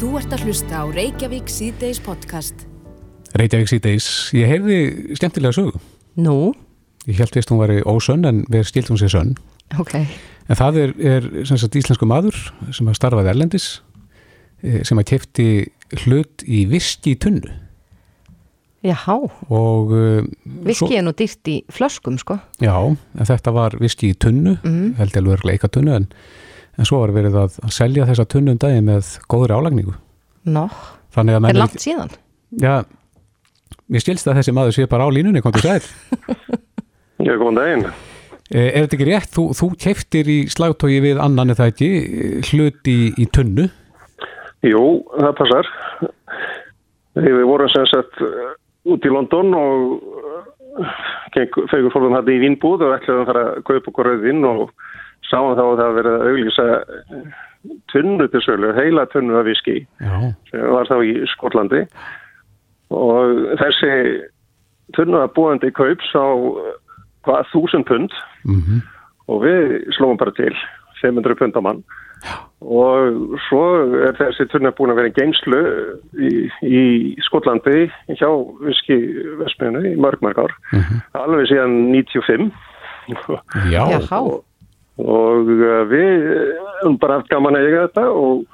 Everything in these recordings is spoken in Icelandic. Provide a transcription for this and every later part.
Þú ert að hlusta á Reykjavík síðdeis podcast. Reykjavík síðdeis, ég heyrði skemmtilega sögu. Nú, Ég held vist hún væri ósönn en við stilt hún sér sönn. ok. En það er, er sem sagt íslensku maður sem að starfaði erlendis eh, sem að kefti hlut í viski tunnu Jáhá, og uh, viski er nú dýrt í flöskum, sko. já, en þetta var viski í tunnu, Mm. held ég alveg leika tunnu en, en svo var verið að, að selja þessa tunnu um daginn með góður álagningu. Nó, Þannig að er menn, langt síðan. já, mér skilst að þessi maður sé bara á línunni, kom til sæl. Já, góðan daginn. Eh, Er þetta ekki rétt? Þú, þú keftir í slagtói við annan eða ekki eh, hlut í, í tunnu Jú, það passar. Við vorum sem sagt uh, út í London og fegur fólkum hætti í vínbúð og ætlaðum að fara að kaupa okkur rauðvinn og sáum þá að það verið að auglýsa uh, tunnu til sölu, heila tunnu af viski. Já, sem var þá í Skotlandi. Og þessi tunnu að búandi kaups á uh, hvað þúsund pund. Mm og við slóum bara til 500 pund á mann. Og svo er þessi tunna búin að vera í geimslu í, í Skotlandi hjá viski Vestmjönu í mörg mörg ár. Alveg síðan 95 já, Jáhá, og uh, við höfum bara haft gaman að eiga þetta og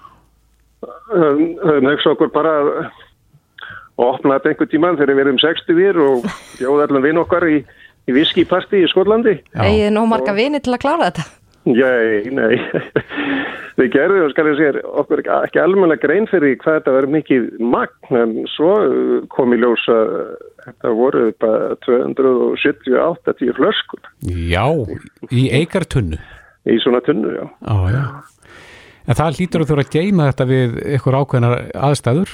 höfum höfum hugsa okkur bara að opna þetta einhver tíman þegar við erum 60 vír og bjóða allan vinn okkar í, í viskiparti í Skotlandi já. eigið nóg marga vini til að klára þetta. Nei, nei. Við gerðum, skal ég segja, okkur ekki- almenna grein fyrir hvað þetta verður mikið magn, en svo kom í ljós að þetta voru bara 278 flöskur. Já, í eigartunnu. Í svona tunnu, já. Já, já. En það hlýtur þú að geima þetta við ykkur ákveðnar aðstæður?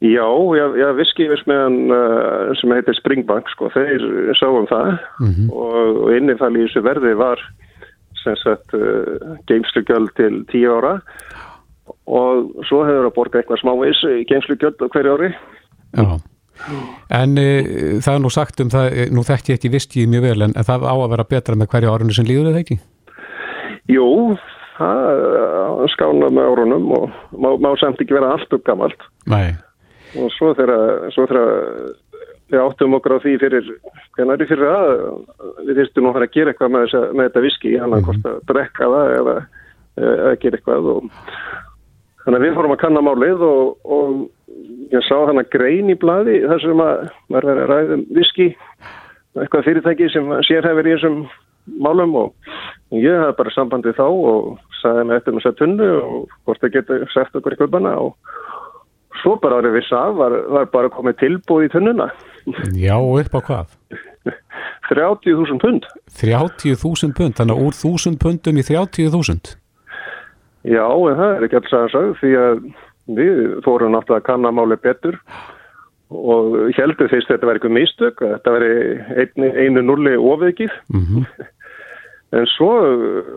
Já, já, já viskiðismeðan uh, sem heitir Springbank, sko, þeir sáum það. Og, og innifall í þessu verði var sagt uh, geimslugjöld til 10 ára og svo hefur að borga eitthvað smávegis geimslugjöld hverju ári. Já En e, það er nú sagt um það, eh, nú þekki ég ekki viskið mjög vel en, það á að vera betra með hverju árunni sem líður eða ekki? Jú, það uh, skána með árunum og má, má samt ekki vera allt upp gammalt Nei, og svo þegar við áttum okkur á því fyrir hvernig er fyrir að við þyrstum nú að fara að gera eitthvað með, þessa, með þetta viski hann hvort að drekka það eða að gera eitthvað og þannig að við fórum að kanna málið og, og ég sá þannig grein í bladi þar sem að maður verið að ræða um viski eitthvað fyrirtæki sem sérhefur í þessum málum og ég hafði bara sambandið þá og sagði með eftir þess að tunnu og hvort það getur sett okkur í köpana og svo bara árið viss af var, var bara komið tilbúið í tunnuna já, upp á hvað? 30.000 pund. 30.000 pund, þannig að úr 1000 pundum í 30.000 Já, en það er ekki alls að sagði því að við fórum náttúrulega að kanna máli betur og heldur fyrst þetta væri eitthvað mistök, þetta væri einu, nulli ofveikið mm en svo uh,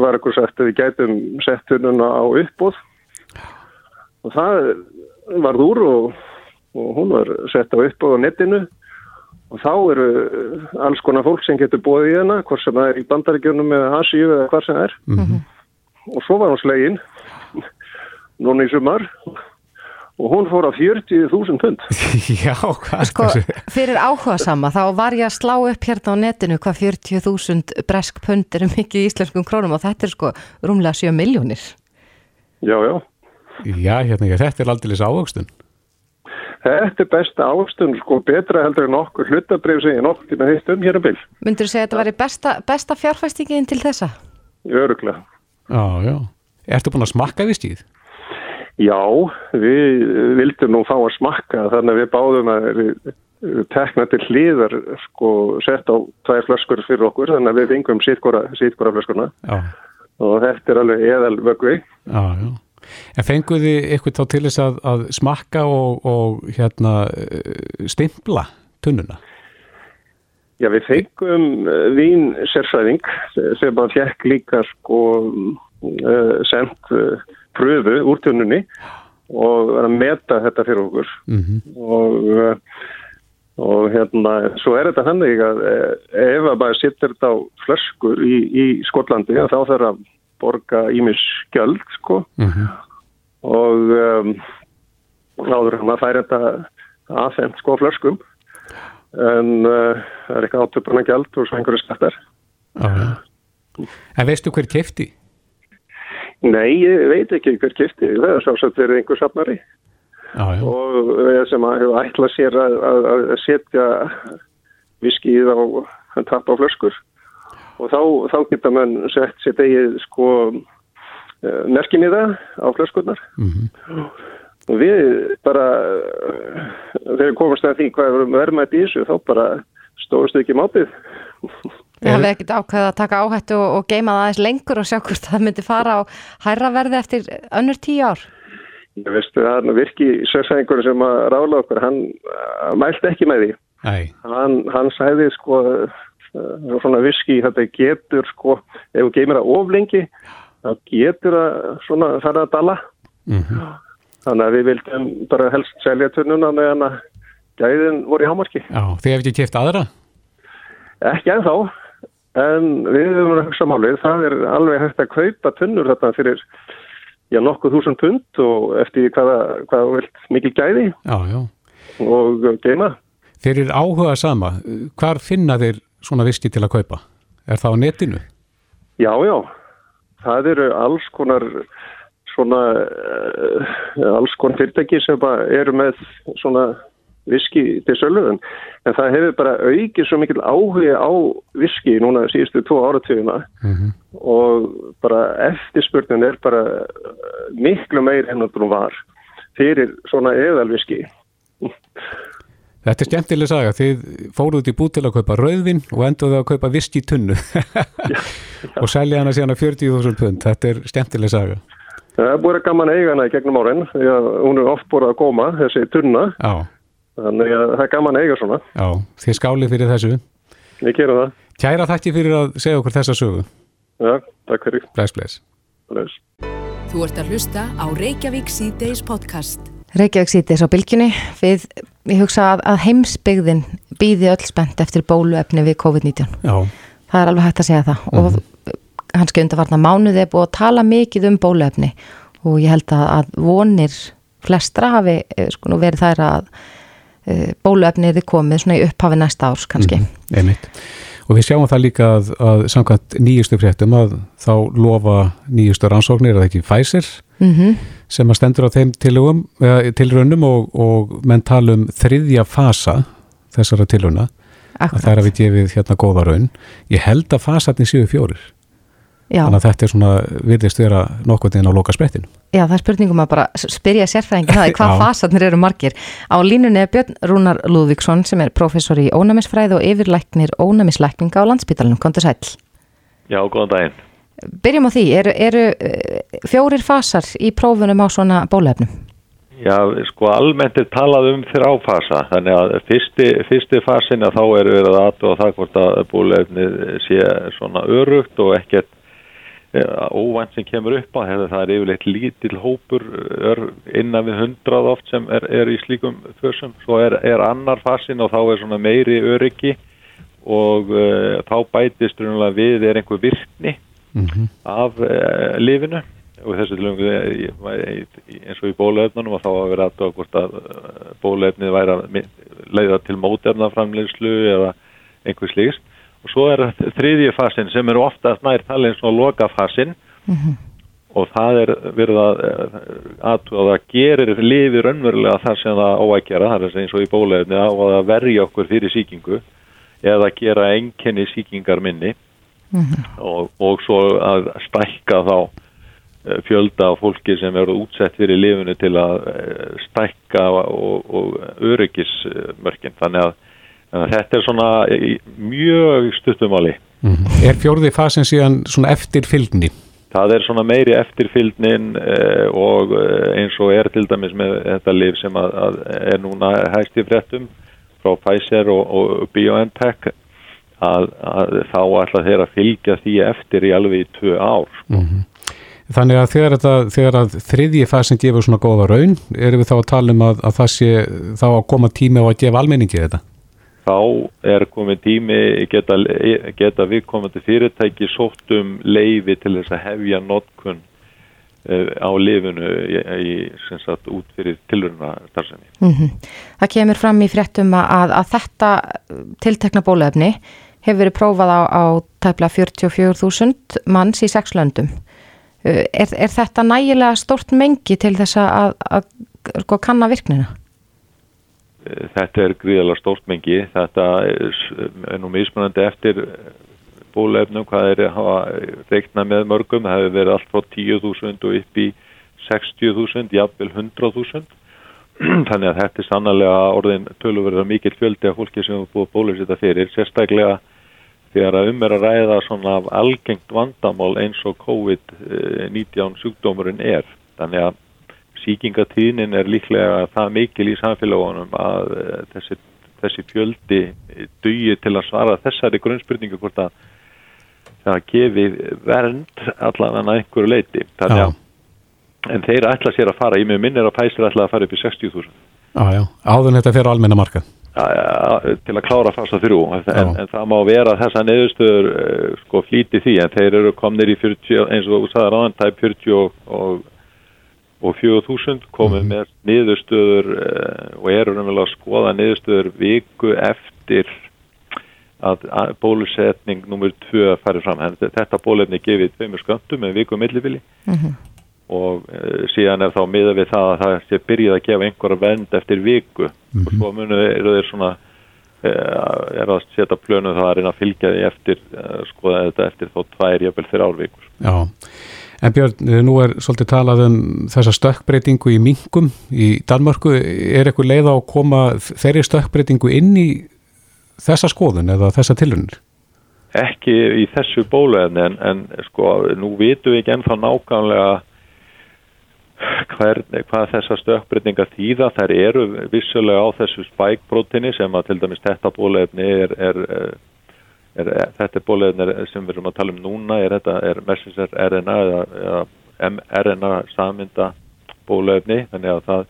var eitthvað sagt að við gætum sett tunnuna á uppbóð og það varð úr og, og hún var sett á uppbóð á netinu. Og þá eru alls konar fólk sem getur bóðið í hana, hvort sem það er í bandaríkjunum eða Asíu eða hvað sem það er og svo var hún slegin núna í sumar. Og hún fór á 40.000 pund. Já, hvað Sko, fyrir áhuga sama, þá var ég að slá upp hérna á netinu hvað 40.000 bresk pund eru mikið í íslenskum krónum og þetta er sko rúmlega 7 miljónir. já, já, Já, hérna, þetta er aldrei ávöxtun þetta er besta ávöxtun sko betra heldur en okkur hlutabrif sem ég nokkuð tíma heitt um hér um bil Myndur þú segja að þetta væri besta, besta fjárfæstingin til þessa? öruglega Já, já Ertu búin að smakka viskið? Já, við vildum nú fá að smakka þannig að við báðum að við tekna til hliðar sko sett á tvær flöskur fyrir okkur þannig að við fengum sítkora, flöskurna Já, og þetta er alveg eðal vöggvi. já, já En fenguði ykkur þá til þess að, að smakka og, og hérna eh, stimpla tunnuna? Já, við fengum uh, vín sérfræðing sem að fjekk líka sko uh, sendt uh, pröfu úr tunnunni og var að meta þetta fyrir okkur Mm og, uh, og hérna, svo er þetta þannig að ef að bara sittur þetta á flöskur í, í Skotlandi þá þarf að borga ímis gjöld sko -hmm. og um, áður hann að færa þetta aðfemt sko flöskum en uh, það er eitthvað átöfbrana gæld og svo einhverju skattar. Já. En veistu hver kefti? Nei, ég veit ekki hver kifti, það er sjálfsagt verið einhver safnari já. og eh, sem að ætlað sér að, að, að setja viskið á tapp á flöskur og þá, þá geta mann sett sér degið sko merkin í það á flöskurnar Mhm. og við bara eh, þegar við komumst að því hvað er verðmætt í þessu þá bara stóðust ekki mátið Við hafum ekkert ákveðið að taka áhættu og, og geima það aðeins lengur og sjá hvort það myndi fara á hærra verði eftir önnur tíu ár. Ég veist, það er nú virki sérfæðingur sem að rála okkur, hann mælti ekki með því. Nei, Hann, hann sagði sko, uh, svona viski, þetta getur sko, ef þú geymir það of lengi, þá getur það svona fara að dala. mhm. Þannig að við vildum bara helst selja tunnuna meðan að gæðin voru í hámarki. já, þið hefði ekki keft aðra? Ekki ennþá, en við höfum að hugsa málið, það er alveg hægt að kaupa tunnur þetta fyrir já, nokkuð þúsund pund og eftir hvaða, hvaða vilt mikil gæði Já, já. og geima. Þeir eru áhuga sama, hvar finna þeir svona viski til að kaupa? Er það á netinu? Já, já, það eru alls konar svona uh, alls konar fyrirtæki sem eru með svona viski til söluðun en það hefur bara aukið svo mikil áhuga á viski núna síðustu tvo áratugina Mhm. og bara eftirspurnin er bara eh, miklu meir enn að þú var fyrir svona eðalviski Þetta er skemmtileg saga, þið fóruð út í bú til að kaupa rauðvin og enduðu að kaupa viski tunnu og selja hana síðan að 40.000 pund, þetta er skemmtileg saga. Það er búin að gaman eiga hana í gegnum árin hún er oft búin að góma þessi tunna Já, þannig að það er gaman eiga svona já, þið skálið fyrir þessu. Við gerum það. Kæra þakki fyrir að segja okkur þessa sögu. Já, takk fyrir. Bless, bless. Bless. Þú ert að hlusta á Reykjavík C-Days podcast. Reykjavík sýtis á bylginni við, ég hugsa að, að heimsbyggðin býði öll spennt eftir bóluefni við COVID-19. Já, Það er alveg hægt að segja það. Og hanski undarvarna mánuði er búið að tala mikið um bóluefni. Og ég held að, að vonir flestra hafi eh, sko nú verið þær að e, bóluefni er komið svona í upphafi næsta árs kannski. einmitt. Og við sjáum það líka að, að samkvæmt nýjustu fréttum að þá lofa nýjustu rannsóknir að ekki Pfizer? Mm sem að stendur á þeim tilugum, tilraunum og, og menn tala um þriðja fasa þessara tilrauna að það er að við gefið hérna góða raun. Ég held að fasarnir séu fjórir. Já, Þannig að þetta er svona virðist vera nokkuð inn á loka sprettinu. já, það er spurningum að bara spyrja sérfræðingin það hvað Já. fasarnir eru margir. Á línunni er Björn Rúnar Lúðvíksson sem er professor í ónæmisfræði og yfirlæknir ónæmislækninga á landsbítalunum. Kontur sæl. Já, góðan daginn. Byrjum á því, eru, eru eh, fjórir fasar í prófunum á svona bólefnum? Já, sko almennt er talað um þrjá fasa, þannig að fyrsti, fyrsti fasin að þá er verið að aðtóa það hvort að búlefnið sé svona örugt og ekkert eh, óvænt sem kemur upp hefur það er yfirleitt lítill hópur innan við hundrað oft sem er, er í slíkum fösum, svo er, er annar fasin og þá er svona meiri öryggi og uh, þá bætist við er einhver virkni Mm af uh, lifinu og þessu tilum eins og í bóluefnunum og þá að vera aðtöða hvort að uh, bóluefnið væri að leiða til mótefnaframleyslu eða einhver slíkst og svo er þriðji fasin sem er oftast nær talin svona loka fasin og það er verið að aðtöða að það gerir lifi raunverulega þar sem það á að gera það er eins og í bóluefnið á að verja okkur fyrir sýkingu eða gera enkenni sýkingar minni og, og svo að stækka þá eh, fjölda af fólki sem eru útsett fyrir lifinu til að eh, stækka og, og öryggismörkin. Þannig að, að þetta er svona mjög stuttumáli Er fjórði fasin síðan svona eftir fylgni? það er svona meiri eftirfylgnin eh, og eh, eins og er til dæmis með þetta lif sem að, að er núna hægst í fréttum frá Pfizer og, og BioNTech að, að þá ætla þeir að fylgja því eftir í alveg í tvö ár Þannig að þegar, þetta, þegar að þriðji fasin gefur svona góða raun, erum við þá að tala um að, að það sé þá að koma tími á að gefa almenningi þetta? þá er komið tími geta, geta viðkomandi fyrirtæki sótt um leifi til þess að hefja notkun á lifinu í, í sagt, út fyrir tilurina starfsemi. Mm -hmm. Það kemur fram í fréttum að, að þetta tiltekna bólefni hefur verið prófað á, á tæpla 44.000 manns í sex löndum. Er, er þetta nægilega stort mengi til þess að, að, að sko, kanna virknina? Þetta er gríðalega stórt mengi. Þetta er nú mismunandi eftir bólefnum, hvað er að reikna með mörgum, það hefur verið allt frá 10.000 og upp í 60.000, jafnvel 100.000 þannig að þetta er sannlega orðin tölurverða mikill fjöldi af fólki sem hefur búið bólusita fyrir, sérstaklega þegar að um er að ræða svona af algengt vandamál eins og COVID-19 sjúkdómurinn er. Þannig að síkingatíðnin er líklega það mikil í samfélagunum að eh, þessi, þessi fjöldi dugir til að svara þessari grunnspurningu hvort að það gefi vernd allavega einhverju leiti þannig að en þeir ætla sér að fara, ég með minn er að Pæsir ætla að fara upp í 60.000 Áðun þetta fyrir almenna marka til að klára fasa þrjú en, en það má vera þessa neðustöður uh, sko flíti því en þeir eru komnir í 40, eins og þú sagði ráðan tæp 40 og, og, og 4.000 komið mm. með neðustöður eh, og eru umvel að skoða neðustöður viku eftir að bólusetning numur 2 færi fram, þetta bólefni gefið tveimur sköndum með viku millibili mm -hmm. Og e, síðan er þá miða við það að það sé byrjið að gefa einhverja vend eftir viku mm -hmm. og svo munu eru þeir svona e, er að setja plönu það að reyna að fylgja því eftir e, skoða þetta eftir þó tvær jafnvel fyrir árvíkur Já, en Björn, nú er svolítið talað um þessa stökkbreytingu í mingum í Danmarku, er eitthvað leið á að koma þeirri stökkbreytingu inn í þessa skoðun eða þessa tilunir? Ekki í þessu bóluefni en, en sko nú vitum við ekki ennþá nákvæmlega hvernig, hvað þessar stökkbreytingar þýða. Þær eru vissulega á þessu spækbrótinni sem að til dæmis þetta bóluefni er, er, er, er þetta bóluefni sem við erum að tala um núna er þetta er messenger RNA eða, eða mRNA saminda bóluefni þannig að það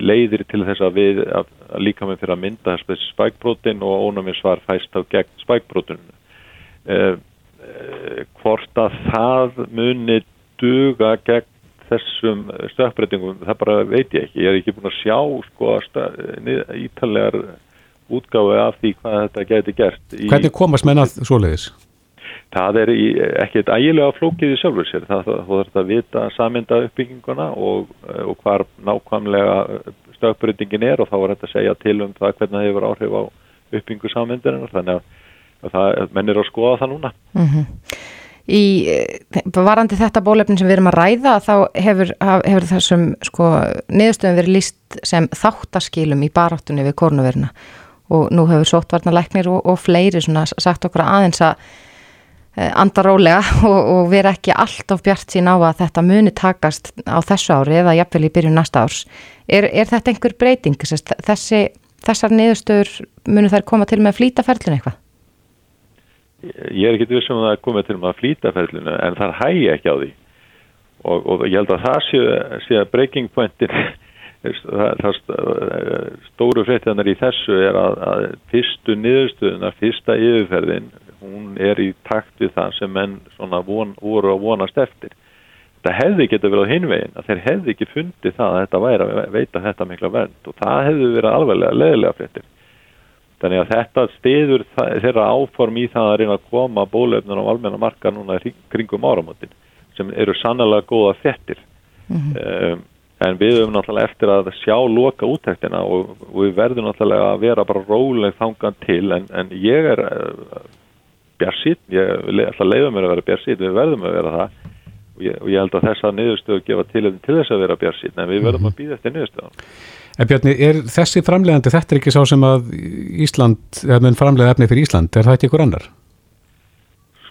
leiðir til þess að við að, að líka með fyrir að mynda þessi spækbrotin og ónuminsvar fæst á gegn spækbrotunum eh, eh, hvort að það muni duga gegn þessum stökkbreytingum það bara veit ég ekki, ég er ekki búin að sjá sko ítallegar útgáfi af því hvað þetta geti gert í, Hvernig komast mennað svoleiðis? það er í, ekkert ægilega flókið í sjálfur sér, það þarf að vita saminda uppbygginguna og, og hvar nákvæmlega stöðbreytingin er og þá er þetta að segja til um það hvernig það hefur áhrif á uppbyggingu samindarinn þannig að, að það, menn er að skoða það núna mm -hmm. Í varandi þetta bólefnin sem við erum að ræða þá hefur, hefur þessum sko, niðurstöðum verið líst sem þáttaskilum í baráttunni við korunverina og nú hefur sóttvarnarleiknir og, og fleiri sagt okkur aðeins að Eh, andarólega og, og vera ekki alltaf bjart sín á að þetta muni takast á þessu ári eða jafnvel í byrjun næsta árs. Er, er þetta einhver breyting? Þessi, þessar niðurstöður munu þær koma til með að flýta ferlinu eitthvað? Ég er ekki vissum að koma til með að flýta ferlinu en það hægi ekki á því og, og ég held að það sé, sé að breaking pointin það, það stóru fréttiðanar í þessu er að, að fyrstu niðurstöðuna, fyrsta yfirferðin hún er í takt við það sem menn von, voru að vonast eftir. Það hefði getið verið á hinvegin að þeir hefði ekki fundið það að þetta væri að veita þetta mikla vernd og það hefði verið alveglega leðilega fréttir. Þannig að þetta stiður þeirra áform í það að reyna að koma bólefnun á almenna marka núna kringum áramöndin sem eru sannlega góða fréttir. Mm -hmm. um, en við höfum náttúrulega eftir að sjá loka útæktina og, og við verðum náttúrulega að vera bara róleg þangan til en, en ég er bjarsýtt, ég ætla að leiða mér að vera bjarsýtt, við verðum að vera það og ég, og ég held að þessa niðurstöðu gefa til, til þess að vera bjarsýtt, en við verðum að býða eftir niðurstöðan. En Bjarni, er þessi framlegandi, þetta er ekki sá sem að Ísland, eða mun framlega efni fyrir Ísland, er það ekki ykkur annar?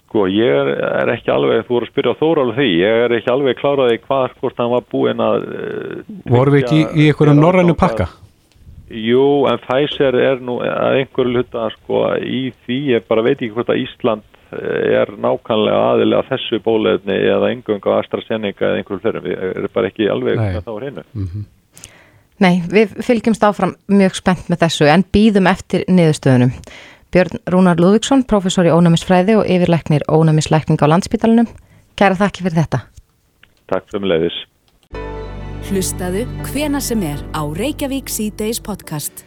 Sko, ég er, er ekki alveg, þú voru að spyrja á Þórálu því, ég er ekki alveg kláraði hvað hvort hann var búinn að... Uh, voru við ekki í, í ykkur norrænu pakka? Að, Jú, en Pfizer er nú að einhverju hluta sko í því, ég bara veit ekki hvort að Ísland eh, er nákvæmlega aðilega þessu bólefni eða engung á AstraZeneca eða einhverju fyrir, við erum bara ekki alveg hvað þá er hinnu. Mm -hmm. Nei, við fylgjumst áfram mjög spennt með þessu en býðum eftir niðurstöðunum. Björn Rúnar Lúðvíksson, professor í ónæmisfræði og yfirleiknir ónæmisleikning á landsbytalanum. Kæra þakki fyrir þetta. Takk fyrir leiðis. Hlustaðu hvena sem er á Reykjavík C-Days podcast.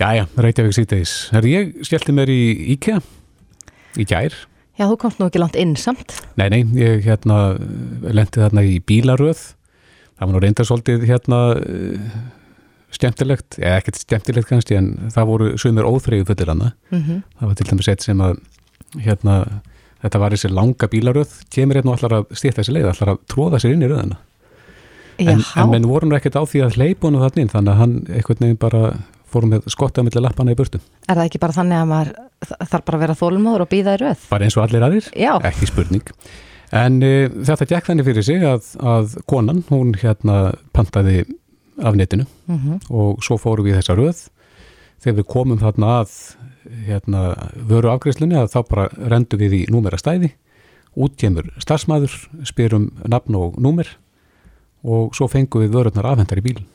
Jæja, Reykjavík síðdeis. Herri, ég skellti mér í IKEA í gær. Já, þú komst nú ekki langt inn samt. Nei, nei, ég hérna lendi þarna í bílaröð. Það var nú reyndar svolítið hérna skemmtilegt, eða ekkert skemmtilegt kannski, en það voru sumir óþreyju fullir hana. Mm Það var til dæmis eitt sem að hérna, þetta var þessi langa bílaröð, kemur hérna og allar að stýta þessi leið, allar að tróða sér inn í röðina. En, en menn voru nú ekkert á því að honum þarna inn, þannig að hann einhvern veginn bara fórum með skottað millir lappana í burtu. Er það ekki bara þannig að maður þarf bara að vera þólmóður og býða í röð? Bara eins og allir aðrir, Já. ekki spurning. En uh, þetta gekk þannig fyrir sig að, að konan, hún hérna pantaði af netinu. Mm og svo fórum við þessa röð. Þegar við komum þarna að hérna, vöru afgreiðslunni að þá bara rendum við í númera stæði, út kemur starfsmæður, spyrum nafn og númer. Og svo fengum við vörurnar afhendar í bílinn.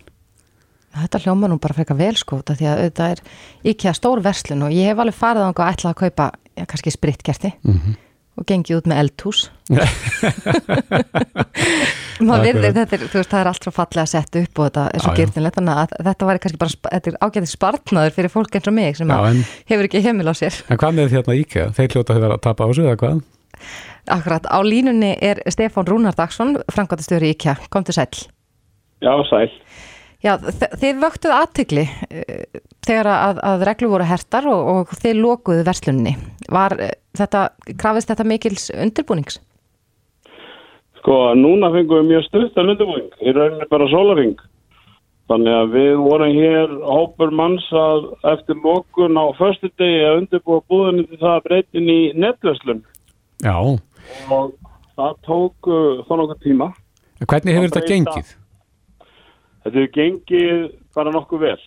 Þetta hljóma nú bara frekar vel þetta því að auðvitað er IKEA stór verslun og ég hef alveg farið á og ætlað að kaupa já, kannski spritkerti Mm og gengið út með eldhús virðir þetta er, þú veist, það er allt svo fallega sett upp og þetta er svo að þetta væri kannski bara, er ágæðið spartnaður fyrir fólk eins og mig sem Já, að en, hefur ekki heimil á sér en hvað með hérna IKEA? Þeir hljóta að vera að tapa á sig eða hvað? Akkurat, á línunni er Stefán Rúnar Dagsson, framkvæmtastjóri IKEA komdu sæll. Já, sæl. Já, þið vöktuð aðtykli þegar að, að reglu voru hertar og, og þið lokuðu verslunni. Var eh, þetta, krafist þetta mikils undirbúnings? Sko, núna fengum við mjög stutt að undirbúing, í rauninni bara sólaring. Þannig að við vorum hér hópur manns að eftir lokun á förstu degi að undirbúa búðinni til það að breytin í netverslun. Já, Og það tók uh, þá nokkuð tíma. en hvernig hefur þetta gengið? Þetta hefur gengið bara nokkuð vel.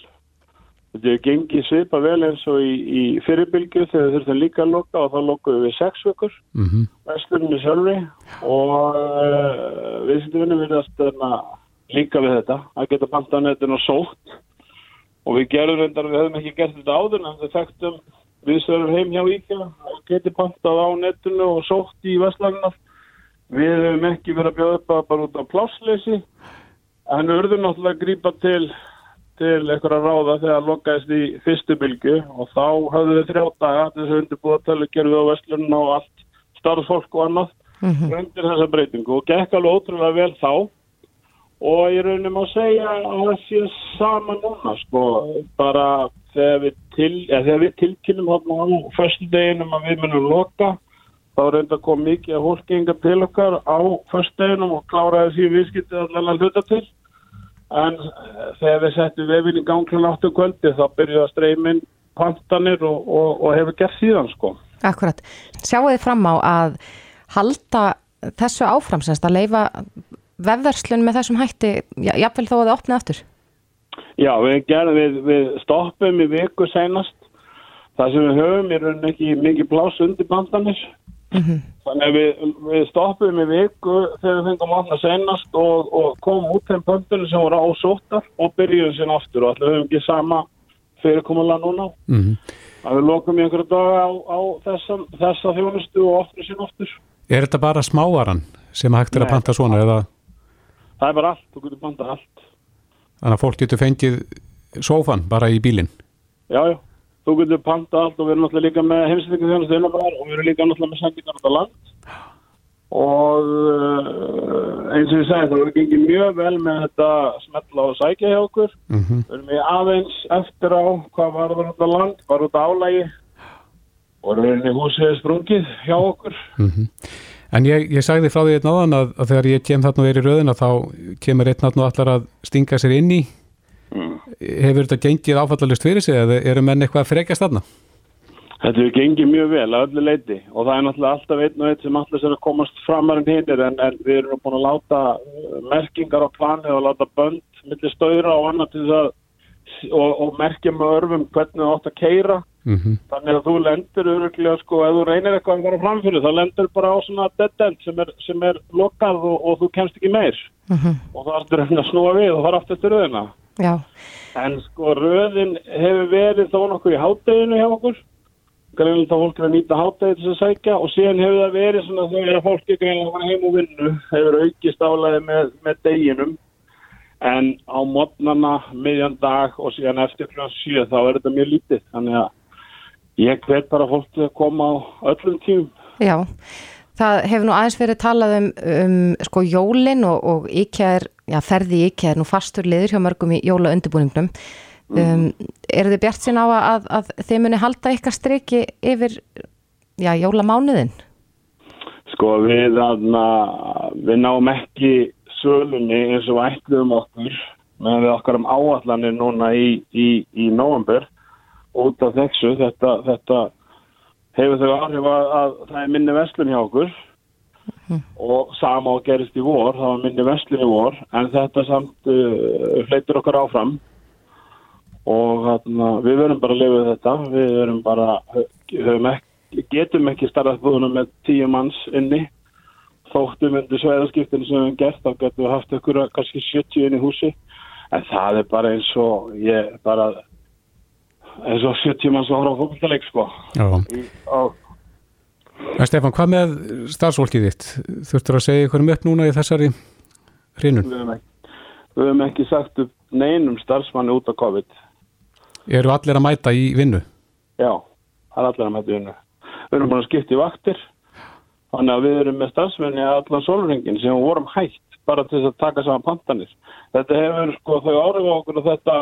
Þetta hefur gengið svipa vel eins og í, í fyrirbylgu þegar við þurftum líka að loka og þá lokuðum við sex vikur. Mm vestlunni sjálfri og uh, viðskiptavinni virðast þarna líka við þetta að geta panta á netinu og sótt og við gerum reyndar, við hefum ekki gert þetta áður en við þekktum viðsverður heim hjá IKEA og geti pantað á netinu og sótt í vestlagnar við hefum ekki verið að bjóða upp að bara út á plássleysi við urðum náttúrulega að grípa til til einhverja ráða þegar það lokaðist í fyrstu bylgu og þá höfðu við þrjá daga þess að undirbúða tölugerfi á vestlunum og allt starfsfólk og annað Mm undir þessa breytingu og gekk alveg ótrúlega vel þá. Og ég raunum að segja að það sé sama núna sko bara þegar við, til, eða, þegar við tilkynum á förstu deginum að við munum loka þá reynda að koma mikið að fólkinga til okkar á förstu deginum og kláraði því viðskiptið allan að hluta til en eh, þegar við settum vefin í gang kl. 8 kvöldi þá byrjuði að streymin pantanir og, og, og hefur gert síðan sko Akkurat. Sjáu þið fram á að halda þessu áfram semst að leifa vefverslun með þessum hætti, já, jafnvel þó að þið opnið aftur? Já, við, gerum, við, við stoppum í viku senast. Það sem við höfum er rauninni ekki mikið pláss undir bandanir. Mm Þannig að við, við stoppum í viku þegar við fengum vatna senast og, og komum út þeim pöntunum sem voru ásóttar og byrjuðum sín aftur og allir höfum ekki sama fyrirkomulega núna. -hmm. Að við lokum í einhverju daga á, á þessa, þessa þjónustu og opnum sín aftur. Er þetta bara smávaran sem hægt er að Nei. panta svona eða Það er bara allt, þú getur bandað allt. þannig að fólk getur fengið sófan bara í bílinn? Já, já. Þú getur panta allt og við erum náttúrulega líka með heimsendingu þjónustu innanbæðar og við erum líka náttúrulega með sendingar á þetta land. Og uh, eins og ég segi það, við gengið mjög vel með þetta smetla og sækja hjá okkur. Mm Við erum í aðeins eftir á hvað var þetta land, bara út álægi og við erum í húsið sprungið hjá okkur. -hmm. En ég, ég sagði frá því einn áðan að, að þegar ég kem þarna og er í röðina þá kemur einn og allar að stinga sér inn í Mm. Hefur þetta gengið áfallalust fyrir sig eða eru menn eitthvað að frekjast þarna? Þetta hefur gengið mjög vel að öllu leiti og það er náttúrulega alltaf einn og einn sem alltaf sér að komast framar en hinnir en, en við erum búin að láta uh, merkingar á planið og láta bönd millir stöðra og annað til þess að og, og merkja með örfum hvernig það átt að keira Mm -hmm. þannig að þú lendur öruglega sko ef þú reynir eitthvað að fara framfyrir þá lendur bara á svona dead end sem er, sem er lokað og, og þú kemst ekki meir og það ertur að snúa við og fara aftur til röðina Já, En sko röðin hefur verið þó nokkuð í hátteginu hjá okkur. Greinilegt að fólk er að nýta hátæði til að sækja og síðan hefur það verið svona þegar fólk er greinilegt að fara heim og vinnu hefur aukist álæði með, með deginum. En á modnana miðjan dag og síðan eftir kl. 7 þá er þetta mjög lítið. Þannig að ég hvet bara fólk til að koma á öllum tíum Já, það hefur nú aðeins verið talað um, um sko jólin og, og IKEA er, já ferði IKEA er nú fastur liður hjá mörgum í jóla undirbúningnum um, eru þið bjart sín á að, að þið muni halda ykkar striki yfir já, jólamánuðin? Sko við, aðna, við náum ekki sölunni eins og ætluðum okkur með við okkar um áallanir núna í, í, í november út af þessu þetta, þetta hefur þau áhrif að, að það er minni vestlun hjá okkur mm. og sama og gerist í vor það var minni vestlun í vor en þetta samt uh, fleitur okkar áfram. Og hérna, við verum bara að lifa þetta. Við verum bara ekki, getum ekki starfað búðunum með tíu manns inni. Þóttum undir sveiðarskiptinu sem við hefum gert þá getum við haft ykkur kannski 70 inn í húsi. En það er bara eins og ég bara eins og 70 manns ára á fólkleik sko. Í, en Stefan, hvað með starfsfólkið þitt? Þurftur að segja ykkur um upp núna í þessari hrinun? Við hefum ekki sagt upp neinum starfsmanni út á COVID Eru allir að mæta í vinnu? Já, allir að mæta í vinnu. Við erum búin að skipta í vaktir, þannig að við erum með stafsmenni allan solringin sem vorum hægt bara til að taka saman pantanir. Þetta hefur sko þau árið á okkur og þetta,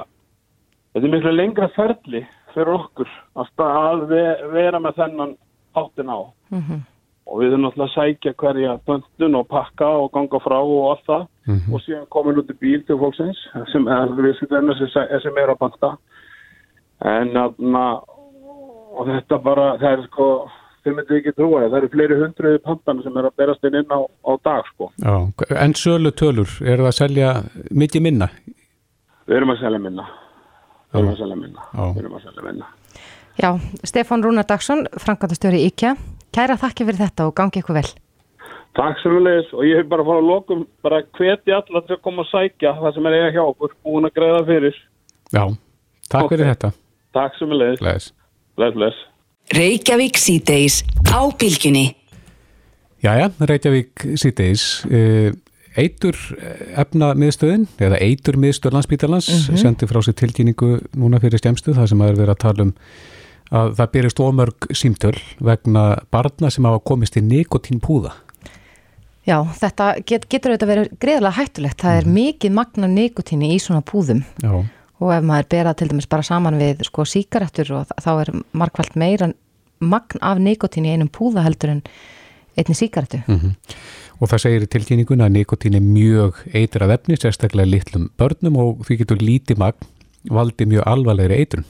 þetta er miklu lengra ferli fyrir okkur að vera með þennan áttin á. Mm -hmm. Og við erum náttúrulega að sækja hverja pöntun og pakka og ganga frá og allt það mm -hmm. og síðan komin út í bíl til fólksins sem er, sem er að panta en aðna og þetta bara, það er sko þau myndi ekki trúa það, það eru fleiri hundruði pandan sem er að berast inn inn á, á dag sko. Já, en sölu tölur, eru það að selja mikið minna? Við erum að selja minna við erum að selja minna, við erum að selja minna Já, Stefán Rúnar Dagsson Frankværtastjóri IKEA, kæra þakki fyrir þetta og gangi ykkur vel Takk sem við leiðis og ég hef bara fáið að lokum bara hveti allar til að koma að sækja það sem er eiga hjá okkur, búin að greiða fyrir Já, takk okay. fyrir þetta Takk sem við leiðis. Bless. Bless, bless. Reykjavík síðdeis á bylginni. Jæja, Reykjavík síðdeis. Eh, eitur efna miðstöðin, eða eitur miðstöð landsbítalans, mm -hmm. sendi frá sér tilkynningu núna fyrir stjæmstu, það sem að er verið að tala um að það byrjast ómörg símtöl vegna barna sem hafa komist í nikotínpúða. Já, þetta get, getur auðvitað verið greiðlega hættulegt. Það er mm. mikið magna nikotíni í svona púðum. Já og ef maður bera til dæmis bara saman við sko síkaretur og þá er markvælt meira magn af nikotín í einum púða heldur en einni síkaretu. Mm -hmm. Og það segir í tilkynningun að nikotín er mjög eitrað efni, sérstaklega litlum börnum og því getur lítið magn valdi mjög alvarlegri eitrun.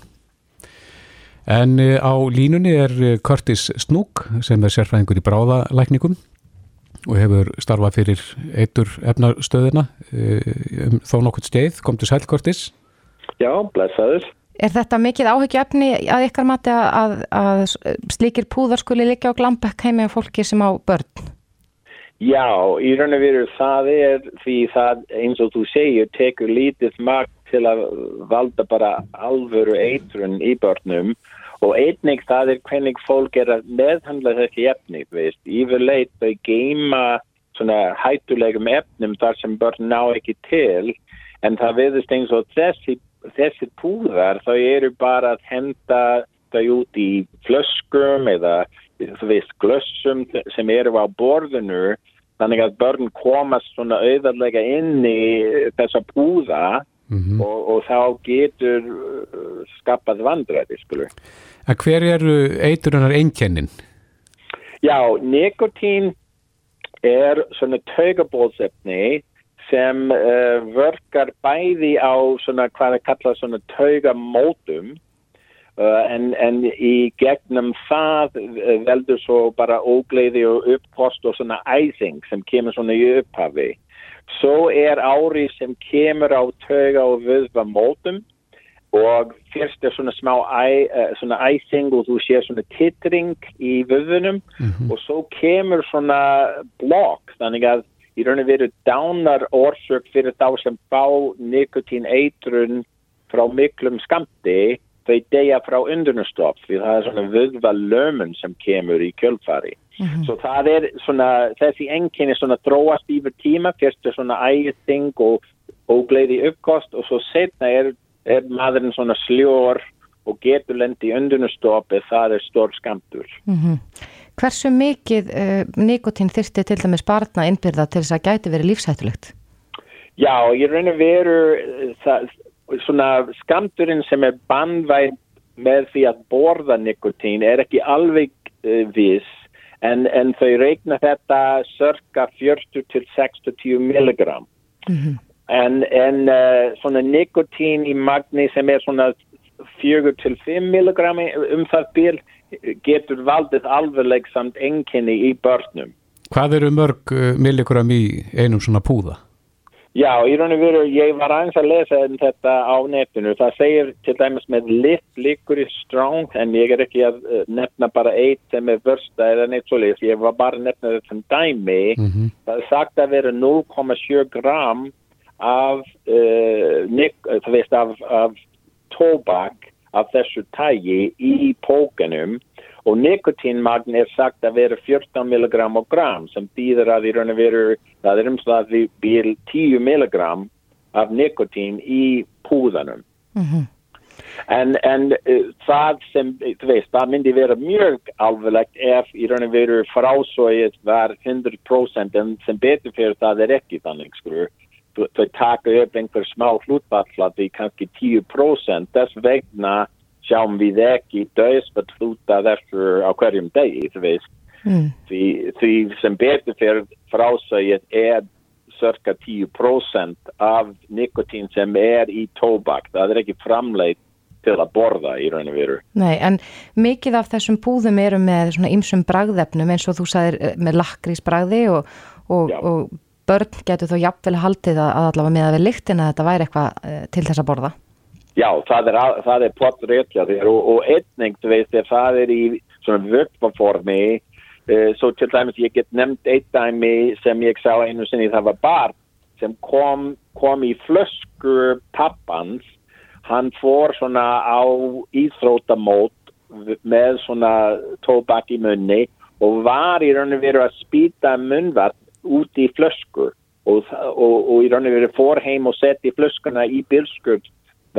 En eh, á línunni er eh, Curtis Snook sem er sérfræðingur í bráðalækningum og hefur starfað fyrir eitur efnastöðina eh, um þó nokkurt steið. Kom til sæl Curtis? Já, blessaður. Er þetta mikið áhyggjöfni að ykkar mati að, að slíkir púðar skuli líka á glambekk heimi á fólki sem á börn? Já, í raun og veru það er því það eins og þú segir tekur lítið makt til að valda bara alvöru eitrun í börnum og einnig það er hvernig fólk er að meðhandla þessi efni, veist, yfirleitt þau geima svona hættulegum efnum þar sem börn ná ekki til en það viðist eins og þessi þessir púðar þá eru bara að henda það út í flöskum eða veist glössum sem eru á borðinu þannig að börn komast svona auðarlega inn í þessa púða mm -hmm. og, og þá getur uh, skapað vandræði skulur. Að hver eru eiturunar einkennin? Já, nikotín er svona taugabólsefni sem uh, verkar bæði á svona hvað er kallað svona taugamótum uh, en, en í gegnum það uh, veldur svo bara ógleiði og uppkost og svona æsing sem kemur svona í upphafi. Svo er ári sem kemur á tauga og vöðvamótum og fyrst er svona smá æ, uh, svona æsing og þú sé svona tittring í vöðunum mm -hmm. og svo kemur svona blokk þannig að í raun og veru dánar orsök fyrir þá sem fá nikotín eitrun frá miklum skamti þau deyja frá undurnustopp því það er svona vöðva lömun sem kemur í kjölfari. Svo það er svona, þessi enginni svona dróast yfir tíma, fyrst er svona ægting og ógleiði uppkost og svo setna er, er maðurinn svona sljór og getur lendi í undurnustopp eða það er stór skamtur. Hversu mikið uh, nikotín þyrfti til dæmis barna innbyrða til þess að gæti verið lífshættulegt? Já, ég raun að veru eh, það, svona skamturinn sem er bannvæð með því að borða nikotín er ekki alveg uh, viss en, en þau reikna þetta cirka 40 til 60 milligram. En, en uh, svona nikotín í magni sem er svona 4 til 5 milligram um það bíl getur valdið alveg samt enginni í börnum. Hvað eru mörg uh, milligram í einum svona púða? Já, í raun og veru, ég var aðeins að lesa um þetta á netinu. Það segir til dæmis með lit, likur í strong, en ég er ekki að uh, nefna bara eitt sem er vörsta eða neitt svolítið. Ég var bara að nefna þetta sem dæmi. Það er sagt að vera 0,7 gram af, uh, nik, veist, af, af tóbak af þessu tægi í pókanum og nikotínmagn er sagt að vera 14 milligram á gram sem býður að í raun og veru það er umslag við býr 10 milligram af nikotín í púðanum. En, en uh, það sem, þú veist, það myndi vera mjög alveglegt ef í raun og veru frásóið var 100% en sem betur fyrir það er ekki þannig skrur. Þau taka upp einhver smá hlutfall að því kannski 10% þess vegna sjáum við ekki hluta þessu á hverjum degi, þú veist. Mm. Því, því sem betur fyrir frásægið er cirka 10% af nikotín sem er í tóbak. Það er ekki framleitt til að borða í raun og veru. Nei, en mikið af þessum púðum eru með svona ymsum bragðefnum eins og þú sagðir eh, með lakrísbragði og, og, og börn getur þó jafnvel haldið að, að allavega með að við lyktina þetta væri eitthvað eh, til þess að borða. Já, það er, það er pott réttja þér og, og einning, þú veist, ef það er í svona vökvaformi, uh, svo til dæmis ég get nefnt eitt dæmi sem ég sá einu sinni, það var barn sem kom, kom í flösku pappans, hann fór svona á íþrótamót með svona tóbak í munni og var í raun og veru að spýta munnvart út í flösku og, og, og í raun og veru fór heim og setti flöskuna í bilskur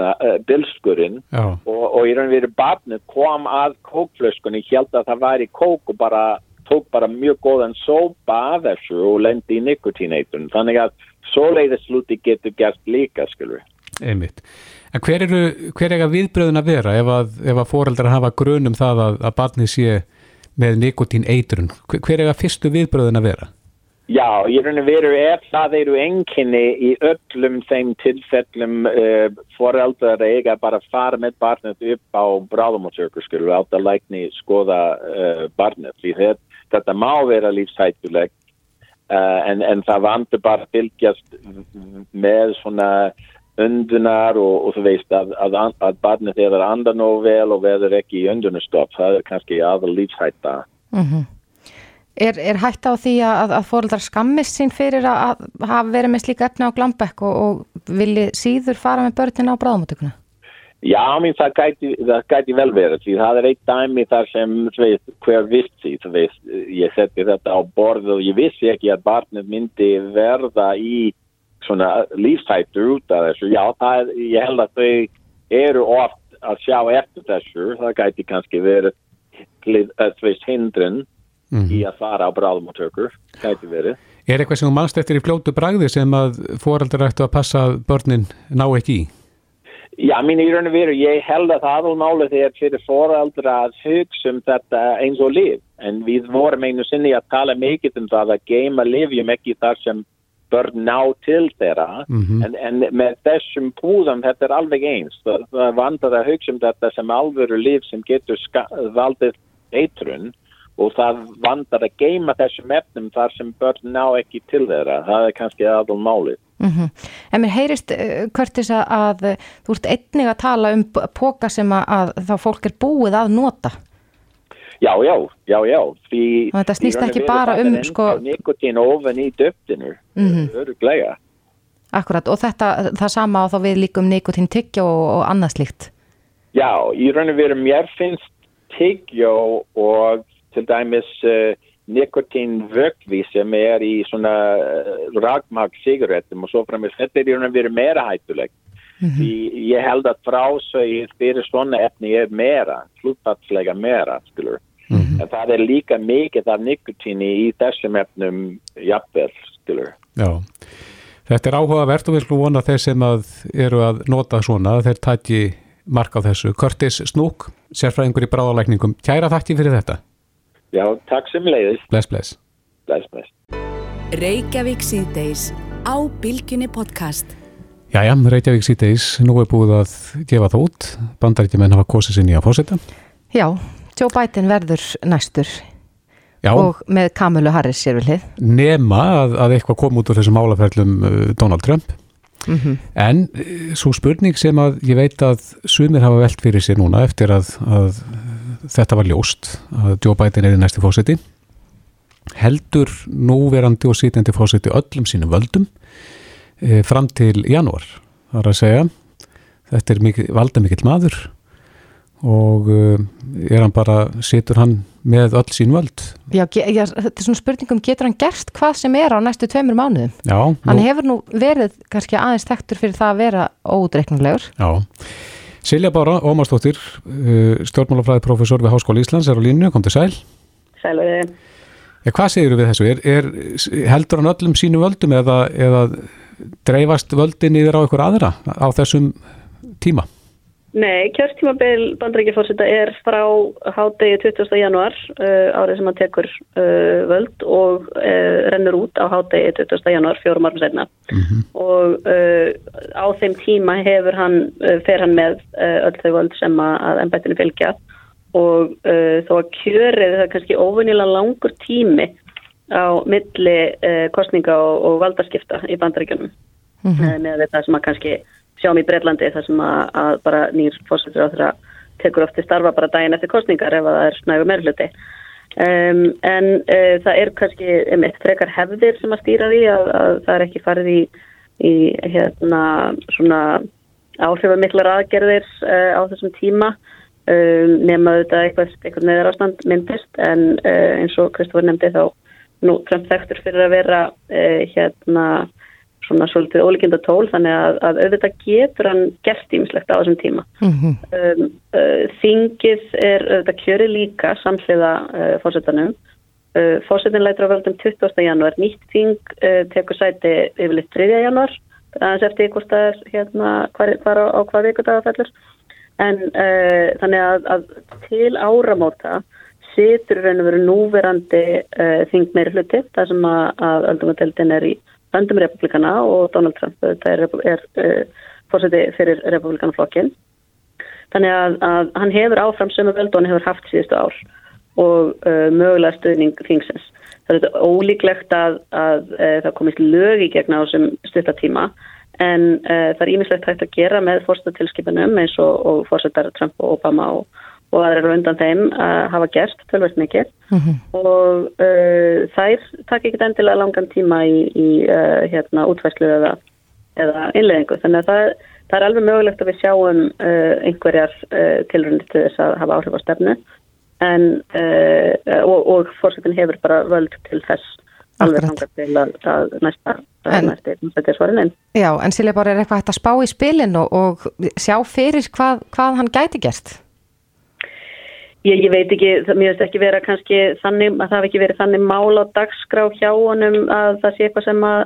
uh, bilskurinn Já. og, og í raun og veru barnið kom að kókflöskunni, held að það væri kók og bara tók bara mjög góðan sópa af þessu og lendi í nikotíneiturinn. Þannig að svoleiðis sluti getur gert líka, skilur. Einmitt. En hver, eru, hver eiga viðbröðin að vera ef að, ef að foreldrar hafa grunum það að, að barnið sé með nikotín eitrun? Hver, hver eiga fyrstu viðbröðin að vera? Já, í raun og veru ef það eru enginni í öllum þeim tilfellum uh, foreldrar eiga bara að fara með barnið upp á bráðumótsjökur skilur átt að lækni skoða uh, barnið því þetta, þetta má vera lífshættulegt uh, en, en það vandur bara að fylgjast með svona undunar og, og þú veist að, að, að barnið er að anda nóg vel og verður ekki í undunastopp það er kannski aðal lífshætta Er, er hægt á því að, að fóreldrar skammist sín fyrir að, að hafa verið með slíka efni á glambekk og, og vilji síður fara með börnin á bráðumóttökuna? Já, mér það gæti, það gæti vel verið því það er eitt dæmi þar sem veist, hver vissi, veist, ég setti þetta á borð og ég vissi ekki að barnið myndi verða í svona lífshættur út af þessu. Já, það ég held að þau eru oft að sjá eftir þessu, það gæti kannski verið, þú veist, hindrun í að fara á bráðumóttökur, gæti verið. Er eitthvað sem mannst eftir í fljótu bragði sem að foreldrar ættu að passa að börnin ná ekki í? Já, mín í raun og veru, ég held að það aðalmálið er fyrir foreldra að hugsa um þetta eins og liv. En við vorum einu sinni að tala mikið um það að geima livjum ekki þar sem börn ná til þeirra. en, en með þessum púðum þetta er alveg eins. Það, vandar að hugsa um þetta sem alvöru liv sem getur valdið eitrun og það vandar að geima þessum efnum þar sem börn ná ekki til þeirra. Það er kannski aðalmálið. Mm En mér heyrist uh, Curtis að, að þú ert einnig að tala um póka sem að, að þá fólk er búið að nota. Já, já, já, já. Því, þetta snýst ekki bara um, sko- Nikotín ofan í döftinu, mm Mhm. öruglega. Akkurat, og þetta, það sama á þá við líka um nikotín tyggja og, og annað slíkt. Já, í raun og veru mér finnst tyggjó og til dæmis uh, nikotinvögvi sem er í svona uh, ragmag sigarettum og svo framist, þetta er í raun og veru meira hættulegt. Mm -hmm. Ég held að frásögið fyrir svona efni er meira, hlutfatslega meira, skilur. Mm -hmm. En það er líka mikið af nikotini í þessum efnum jafnvel, skilur. Já, þetta er áhugavert og við skulum vona þeir sem að eru að nota svona, þeir tæti mark á þessu. Curtis Snúk, sérfræðingur í bráðalækningum, kæra þakki fyrir þetta. Já, takk sem leiðis. Bless, bless. Bless, bless. Reykjavík síðdeis á Bilginni podcast. Jæja, Reykjavík síðdeis, nú er búið að gefa það út. Bandaríkjumenn hafa kosið sinni að fósita. Já, Joe Biden verður næstur Já, og með Kamilu Harris sér við hlið. nema að, að eitthvað kom út úr þessum málaferlum uh, Donald Trump. Mm En uh, svo spurning sem að ég veit að sumir hafa velt fyrir sér núna eftir að, að þetta var ljóst að Joe Biden er í næsti fósiti heldur núverandi og sitjandi fósiti öllum sínum völdum e, fram til janúar það er að segja þetta er mikil, valda mikill maður og e, er hann bara situr hann með öll sín völd Já, já, þetta er svona spurningum, getur hann gert hvað sem er á næstu tveimur mánuðum? Já, Hann nú- hefur nú verið kannski aðeins þekktur fyrir það að vera ódreiknulegur. Já. Silja Bára, Ómarsdóttir, uh, stjórnmálafræði professor við Háskóla Íslands, er á línu, kom til sæl. Sæluði. Ja, hvað segir við þessu? Er, er, heldur hann öllum sínum völdum eða, eða dreifast völdin yfir á ykkur aðra á þessum tíma? Nei, kjörstímabil bandrækjafórseta er frá hádegi 20. januar uh, árið sem hann tekur uh, völd og uh, rennur út á hádegi 20. januar fjórum árum senna og uh, á þeim tíma hefur hann, uh, fer hann með uh, öll þau völd sem að, embættinu fylgja og uh, þó að kjörið það er kannski óvunilega langur tími á milli uh, kostninga og, og valdaskipta í bandaríkjunum mm -hmm. með þetta sem að kannski sjáum í Breitlandi þar sem að, að bara nýr fórsetur á þeirra tekur oft til starfa bara daginn eftir kostningar ef að það er snægu meirluti. Um, en uh, það er kannski einmitt frekar hefðir sem að stýra því að, að það er ekki farið í, í hérna svona áhrifamiklar aðgerðir uh, á þessum tíma um, nema þetta eitthvað, eitthvað neðar ástand myndist en uh, eins og Kristofur nefndi þá nú Trump þekktur fyrir að vera uh, hérna svona svolítið ólíkinda tól þannig að, að auðvitað getur hann gert ímislegt á þessum tíma. Mm Um, uh, þingið er auðvitað kjöri líka samhliða uh, fórsetanum. Uh, fórsetin lætur á völdum 20. janúar, nýtt þing uh, tekur sæti yfirleitt 3. janúar, aðeins eftir hvort það er hérna hvar, hvar á, á hvað vikudaga fellur. En uh, þannig að, að til áramóta situr raun og veru núverandi uh, þing meiri hluti, það sem að, að öldungadeildin er í öndum republikana og Donald Trump þetta er, er uh, fórseti fyrir republikanaflokkin. Þannig að, að hann hefur áfram sömu völd og hann hefur haft síðustu ár og uh, mögulega stuðning þingsins. Það er ólíklegt að, að uh, það komist lög í gegna á þessum stuttatíma en uh, það er ímislegt hægt að gera með fórstættilskipunum eins og, og fórstættar Trump og Obama og, og aðra eru undan þeim að hafa gerst tölvært mikið. Og uh, þær takk ekki endilega langan tíma í, í uh, hérna, útvæslu eða, eða innleðingu þannig að það, það er alveg mögulegt að við sjáum uh, einhverjar uh, tilrunni til þess að hafa áhrif á stefnu. En uh, og, og fórsetin hefur bara völd til þess alveg þangar til að, að næsta En- næsta, næsta svarin einn Já, en Silja bara er eitthvað hægt að spá í spilin og, og sjá fyrir hvað, hvað hann gæti gert. Ég, ég veit ekki, mér veist ekki vera kannski þannig, að það hafi ekki verið þannig mál á dagskrá hjá honum að það sé eitthvað sem að,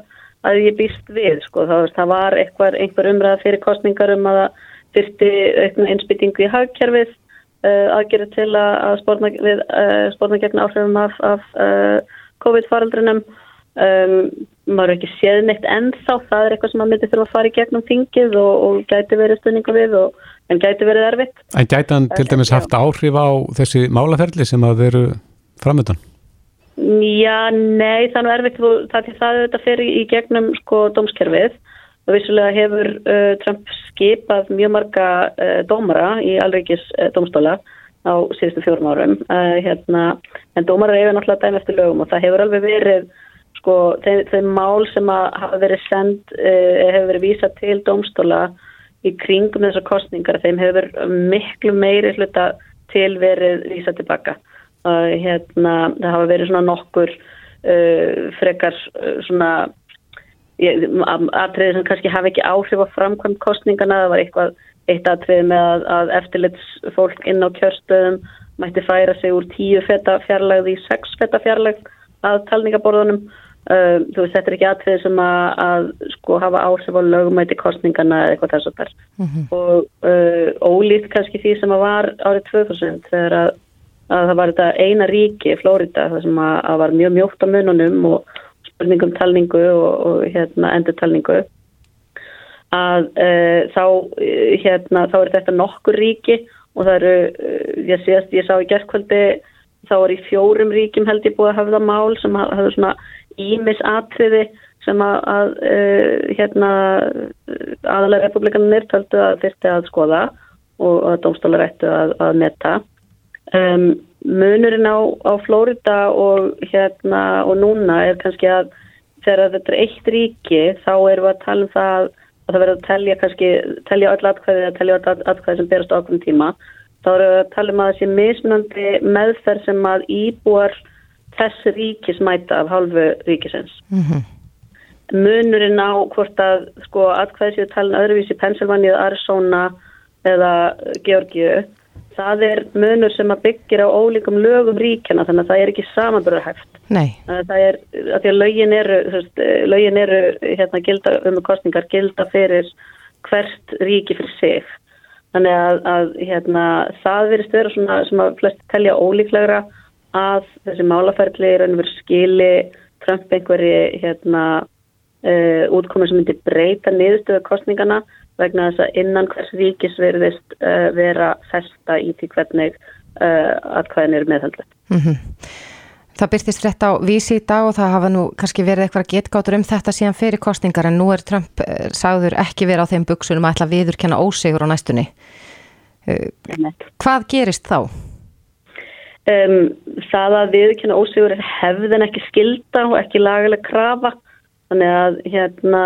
að ég býst við, sko, það, það var eitthvað, einhver umræða fyrir kostningar um að það þyrfti aukna innspýtingu í hagkerfið, uh, aðgerið til að, að spórna, uh, spórna gegn áhrifum af, af uh, COVID-faraldrinum, um, maður ekki séð neitt ennþá, það er eitthvað sem að myndi þurfa að fara í gegnum þingið og, og gæti verið stunningu við og en gæti verið erfitt. En gæti hann til dæmis haft áhrif á þessi málaferli sem að veru framöndan? Já, nei, nú erfitt það til það auðvitað fyrir í gegnum sko dómskerfið og vissulega hefur uh, Trump skipað mjög marga uh, dómara í alreikis uh, dómstóla á síðustu fjórum árum hérna, en dómara hefur náttúrulega dæmi eftir lögum og það hefur alveg verið sko, þeim, þeim mál sem að hafa verið send uh, hefur verið vísað til dómstóla í kringum þessar kostningar þeim hefur miklu meiri hluta tilverið vísa tilbaka og hérna það hafa verið svona nokkur uh, frekar uh, svona atriði sem kannski hafi ekki áhrif á framkvæmt kostningana, það var eitthvað eitt atriði með að, að eftirlitsfólk inn á kjörstöðum mætti færa sig úr tíu feta fjarlagð í sex feta fjarlagð að talningaborðunum uh, þú veist þetta er ekki atriði sem að, að sko hafa áhrif á lögumæti kostningana eða eitthvað þess að þar mm -hmm. og uh, ólít kannski því sem að var árið 2000 þegar að, að það var þetta eina ríki, Flórida, það sem að var mjög mjótt á mununum og spurningum talningu og, og hérna, endurtalningu að uh, þá, hérna, þá er þetta nokkur ríki og það eru, uh, ég séast, ég sá í gerðkvöldi þá er í fjórum ríkim held ég búið að hafa það mál sem hafðu svona ímisatriði sem að, að uh, hérna aðalega republikanir töldu að þyrti að skoða og að domstólar ættu að, að metta um, munurinn á, á Flórida og hérna og núna er kannski að þegar þetta er eitt ríki þá erum við að tala um það að það verður að telja kannski, telja öll atkvæði eða telja öll atkvæði sem berast okkur tíma. Þá erum við að tala um að þessi mismunandi meðferð sem að íbúar þessi ríkis mæta af hálfu ríkisins mm -hmm. munurinn á hvort að sko atkvæði séu talin öðruvísi Pennsylvania, Arizona eða Georgiu það er munur sem að byggja á ólíkum lögum ríkjana þannig að það er ekki samanbörðarhæft. Nei. Það er, að því að lögin eru, lögin eru hérna gilda um kostningar gilda fyrir hvert ríki fyrir sig. Þannig að, að hérna, það verist vera svona sem að flest telja ólíklegra að þessi málaferðli er einhver skili Trump einhverji hérna, uh, útkomið sem myndi breyta niðurstöðu kostningana vegna þess að innan hvers ríkis verðist uh, vera festa í því hvernig uh, atkvæðin eru meðhandlet. Mm -hmm. Það byrtist rétt á vísi í dag og það hafa nú kannski verið eitthvað getgáttur um þetta síðan fyrir kostningar en nú er Trump sagður ekki verið á þeim buksunum að ætla viðurkenna ósegur á næstunni. Hvað gerist þá? Um, það að viðurkenna ósegur er hefðin ekki skilda og ekki lagalega krafa þannig að hérna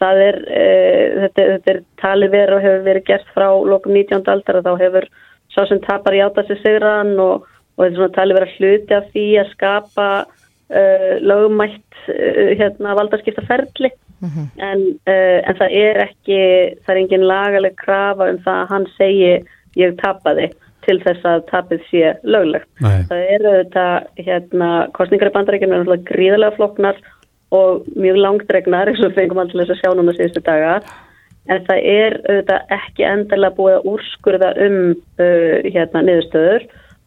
það er, uh, þetta, þetta er talið verið og hefur verið gert frá lokum 19. aldar og þá hefur sá sem tapar játa sig sigran og, og þetta er svona talið verið að hluti af því að skapa uh, lögumætt uh, hérna, valdarskipta ferli mm -hmm. en, en það er ekki, það er engin lagaleg krafa um það að hann segi ég tapaði til þess að tapið sé löglegt. Nei. Það eru þetta hérna, kostningar í bandarækjum er náttúrulega gríðarlega floknar og mjög langdregnar eins og fengum alltaf þess að sjá núna síðustu daga en það er auðvitað ekki endalega búið að úrskurða um uh, hérna niðurstöður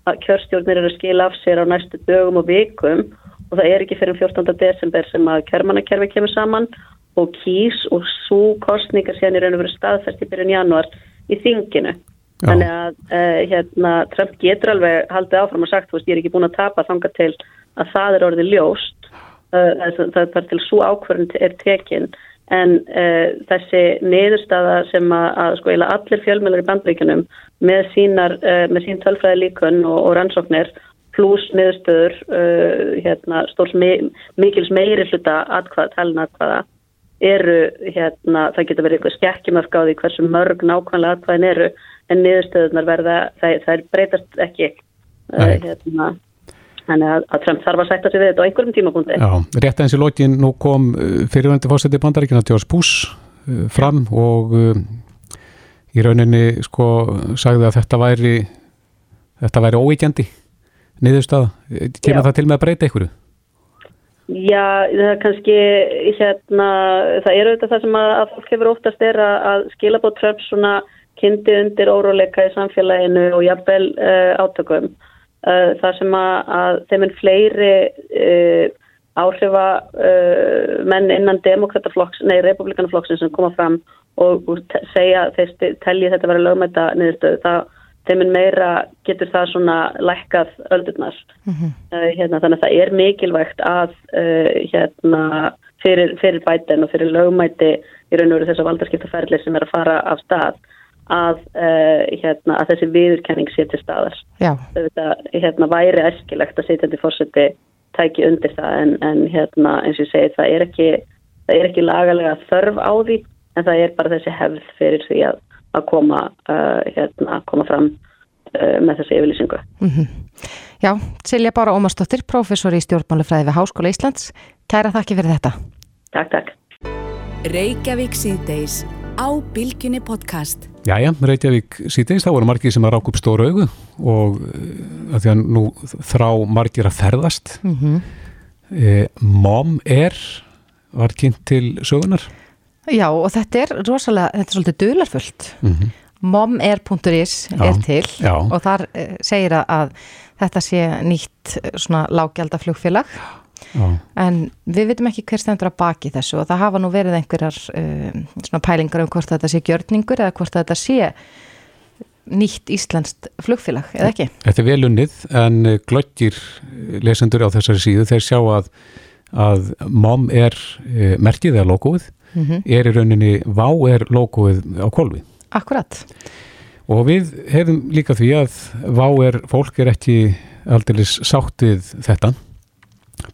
að kjörstjórnir eru að skila af sér á næstu dögum og vikum og það er ekki fyrir 14. desember sem að kjörmannakerfi kemur saman og kýs og svo kostningar séðan er raun og verið staðfæst í byrjun januar í þinginu. Þannig að uh, hérna, Trump getur alveg haldið áfram og sagt, veist, ég er ekki búin að tapa þanga til að það er orðið ljóst. Það er til svo ákvörðin er tekin. En uh, þessi niðurstaða sem að, að sko allir fjölmjölar í bandleikunum með uh, með sín tölfræði líkun og, og rannsóknir pluss niðurstöður uh, hérna, stórs me, mikils meiri hluta atkvæða, talin atkvæða eru hérna, það getur verið eitthvað skekkjumörk á því hversu mörg nákvæmlega atkvæðin eru en niðurstöðunar verða, það, það breytast ekki hérna Þannig að, að Trump þarf að sætta sig við þetta á einhverjum tímapunkti. Já, rétt eins í lógin nú kom uh, fyrirvændi fórseti bandaríkina George Bush uh, fram og í rauninni sko sagði að þetta væri þetta væri óíkjandi niðurstaða. Kemur það til með að breyta einhverju? Já, það er kannski hérna, það eru auðvitað það sem að, að fólk hefur óttast er að, að skila bá Trump svona kynnti undir óróleika í samfélaginu og jafnvel uh, átökum. Uh, þar sem að, að þeim er fleiri uh, áhrifa menn innan demokrataflokks, nei, republikanaflokksin sem koma fram og, og segja þeir telji þetta að vera lögmæta niðurstöðu, það þeim er meira, getur það svona lækkað öldurnar. Mm -hmm. hérna, þannig að það er mikilvægt að hérna fyrir, fyrir bæten og fyrir lögmæti í raun og veru þess að valdarskiptaferðli sem er að fara af stað að, uh, hérna, að þessi viðurkenning sé til staðar. Þetta hérna, væri eskilegt að setjandi fórseti tæki undir það en, en hérna, eins og ég segi það er ekki, það er ekki lagalega þörf á því en það er bara þessi hefð fyrir því að, að koma, uh, hérna, koma fram uh, með þessi yfirlýsingu. Mm -hmm. Já, Silja Bára Ómarsdóttir, professor í stjórnmálufræði við Háskóla Íslands. Kæra þakki fyrir þetta. Takk, takk. Reykjavík síðdeis á Bilginni podcast. Jæja, Reykjavík síðdeis, þá voru margir sem að ráka upp stóru augu og að því að nú þrá margir að ferðast. Mm -hmm. e, Mom er var kynnt til sögunar. Já, og þetta er rosalega, þetta er svolítið dularfullt. Mm -hmm. momer.is er til já. og þar uh, segir að þetta sé nýtt svona lágjaldaflugfélag Já. en við veitum ekki hver stendur að baki þessu og það hafa nú verið einhverjar uh, svona pælingar um hvort þetta sé gjörningur eða hvort þetta sé nýtt íslenskt flugfélag, eða ekki? Þetta er velunnið en glöggir lesendur á þessari síðu þeir sjá að, að mom er e, merkið eða logoið Mm -hmm. er í rauninni vá er logoið á kolvi Akkurat. Og við hefum líka því að vá er, fólk er ekki aldrei sátt við þetta.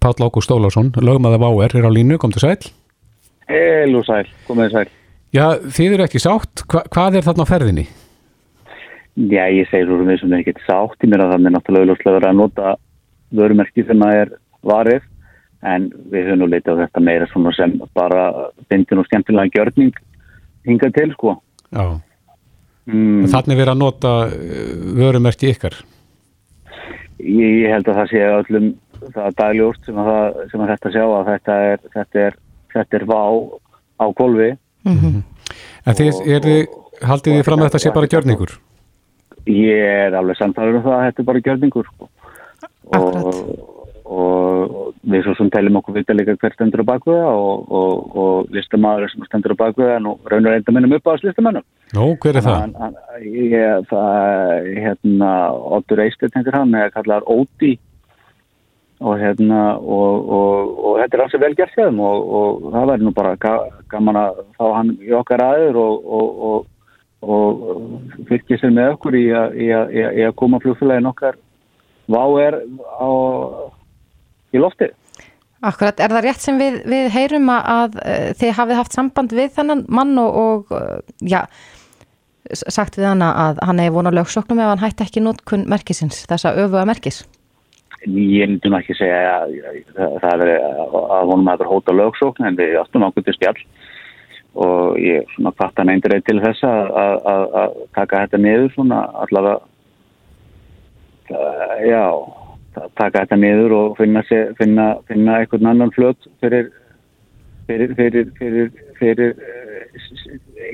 Páll Ágúst Ólásson, lögmaða vá er, á línu, kom til sæl. Helu sæl, komið sæl. Já, þið eru ekki sátt. Hva, hvað er þarna á ferðinni? Já, ég segir úr við sem er ekki sátt í mér að það er náttúrulega verið að nota vörumerki sem það er varið en við höfum nú litið á þetta meira svona sem bara bindin og skemmtilega gjörning hingað til, sko. Já. Mm. Þannig verið að nota vörumerki ykkar? Ég held að það sé öllum það dagljóst sem, að, sem að þetta sjá að þetta er, þetta er, þetta er vá á golfi. Mm -hmm. En þið, er þið, haldið þið fram að þetta sé bara gjörningur? Ég er alveg samtalið um það að þetta er bara gjörningur, sko. Akkurat. Og, og við svo sem teljum okkur vita líka hver stendur á bakveða og, og, og listamæður sem stendur á bakveða nú raunar reynda minnum upp á þessu listamennum. Nú, hver er það? Hann, hann, ég, það, hérna, Otur Eistin heitir hann, eða kallar Óti og hérna, og, og þetta er alls vel gert hjá þeim og það verður nú bara ga, gaman að fá hann í okkar aður og fyrkja sér með okkur í að, að, að koma flugfélagin okkar vá er á í lofti. Akkurat, er það rétt sem við, við heyrum að, að þið hafið haft samband við þennan mann og, og já, sagt við hann að hann er vona lögsóknum ef hann hætti ekki nótkunn merkisins, þessa öfuga merkis? Ég myndi nú ekki segja að það er að honum hefur hóta lögsókn en við áttum til spjall. Og ég svona fatt hann eindir til þess að, að, að taka þetta niður svona allavega. Já taka þetta niður og finna, finna, finna einhvern annan flöt fyrir, fyrir, fyrir, fyrir, fyrir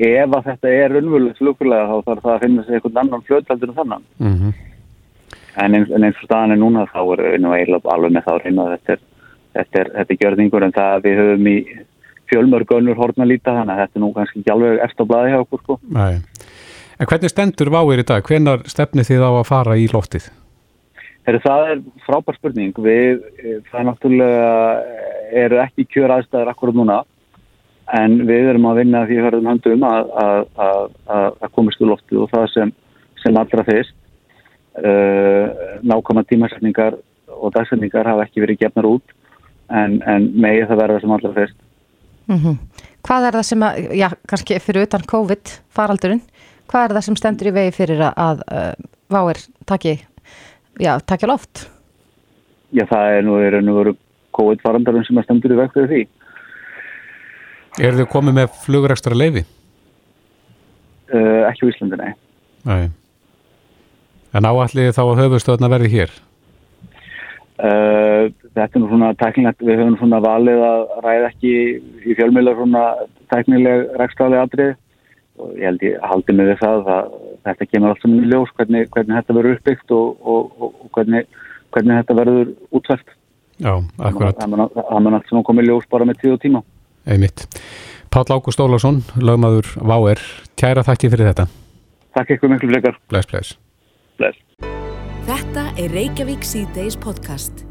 ef að þetta er unnvölu flugfélag þá þarf það að finna sig einhvern annan flöt heldur en þannan mm -hmm. En eins, en eins og staðan er núna þá er einu eiginlega alveg með þá reyna þetta er, þetta er, þetta er gjörðingur en það við höfum í fjölmörgönur hortna líta þannig að þetta er nú kannski ekki alveg eftir að blaði hjá okkur sko. Nei. En hvernig stendur váir í dag? Hvenar stefni þið á að fara í loftið? Heru, það er frábær spurning. Við, það náttúrulega eru ekki kjör aðstæðar akkurat núna en við erum að vinna því að höfum höndum að, að, að, að komist úr loftið og það sem, sem allra fyrst. Uh, nákvæmna tímasetningar og dagsetningar hafa ekki verið gefnar út en, en megið það verða sem allra fyrst. Mm -hmm. Hvað er það sem að, já, kannski fyrir utan COVID faraldurinn, hvað er það sem stendur í vegi fyrir að, að uh, váir taki, já, taki loft? Já, það er nú, er nú COVID faraldurinn sem stendur í vegi fyrir því. Er þið komið með flugurekstra leifi? Uh, ekki á Íslandi, nei. En áallið þá að höfustöðna verði hér? Uh, þetta er nú svona tæknilegt, við höfum svona valið að ræða ekki í fjölmjöla svona tæknileg rekstralega atrið og ég held ég haldi með það að þetta kemur allt saman í ljós hvernig, hvernig þetta verður uppbyggt og, og, og, og hvernig, hvernig þetta verður útvært. Já, akkurat. Það mun allt saman komið í ljós bara með tíu og tíma. Einmitt. Páll Ágúst Ólásson, lögmaður Váer, kæra þakki fyrir þetta. Takk ykkur miklu frekar. Bless, bless. Bless. Þetta er Reykjavík C-Days podcast.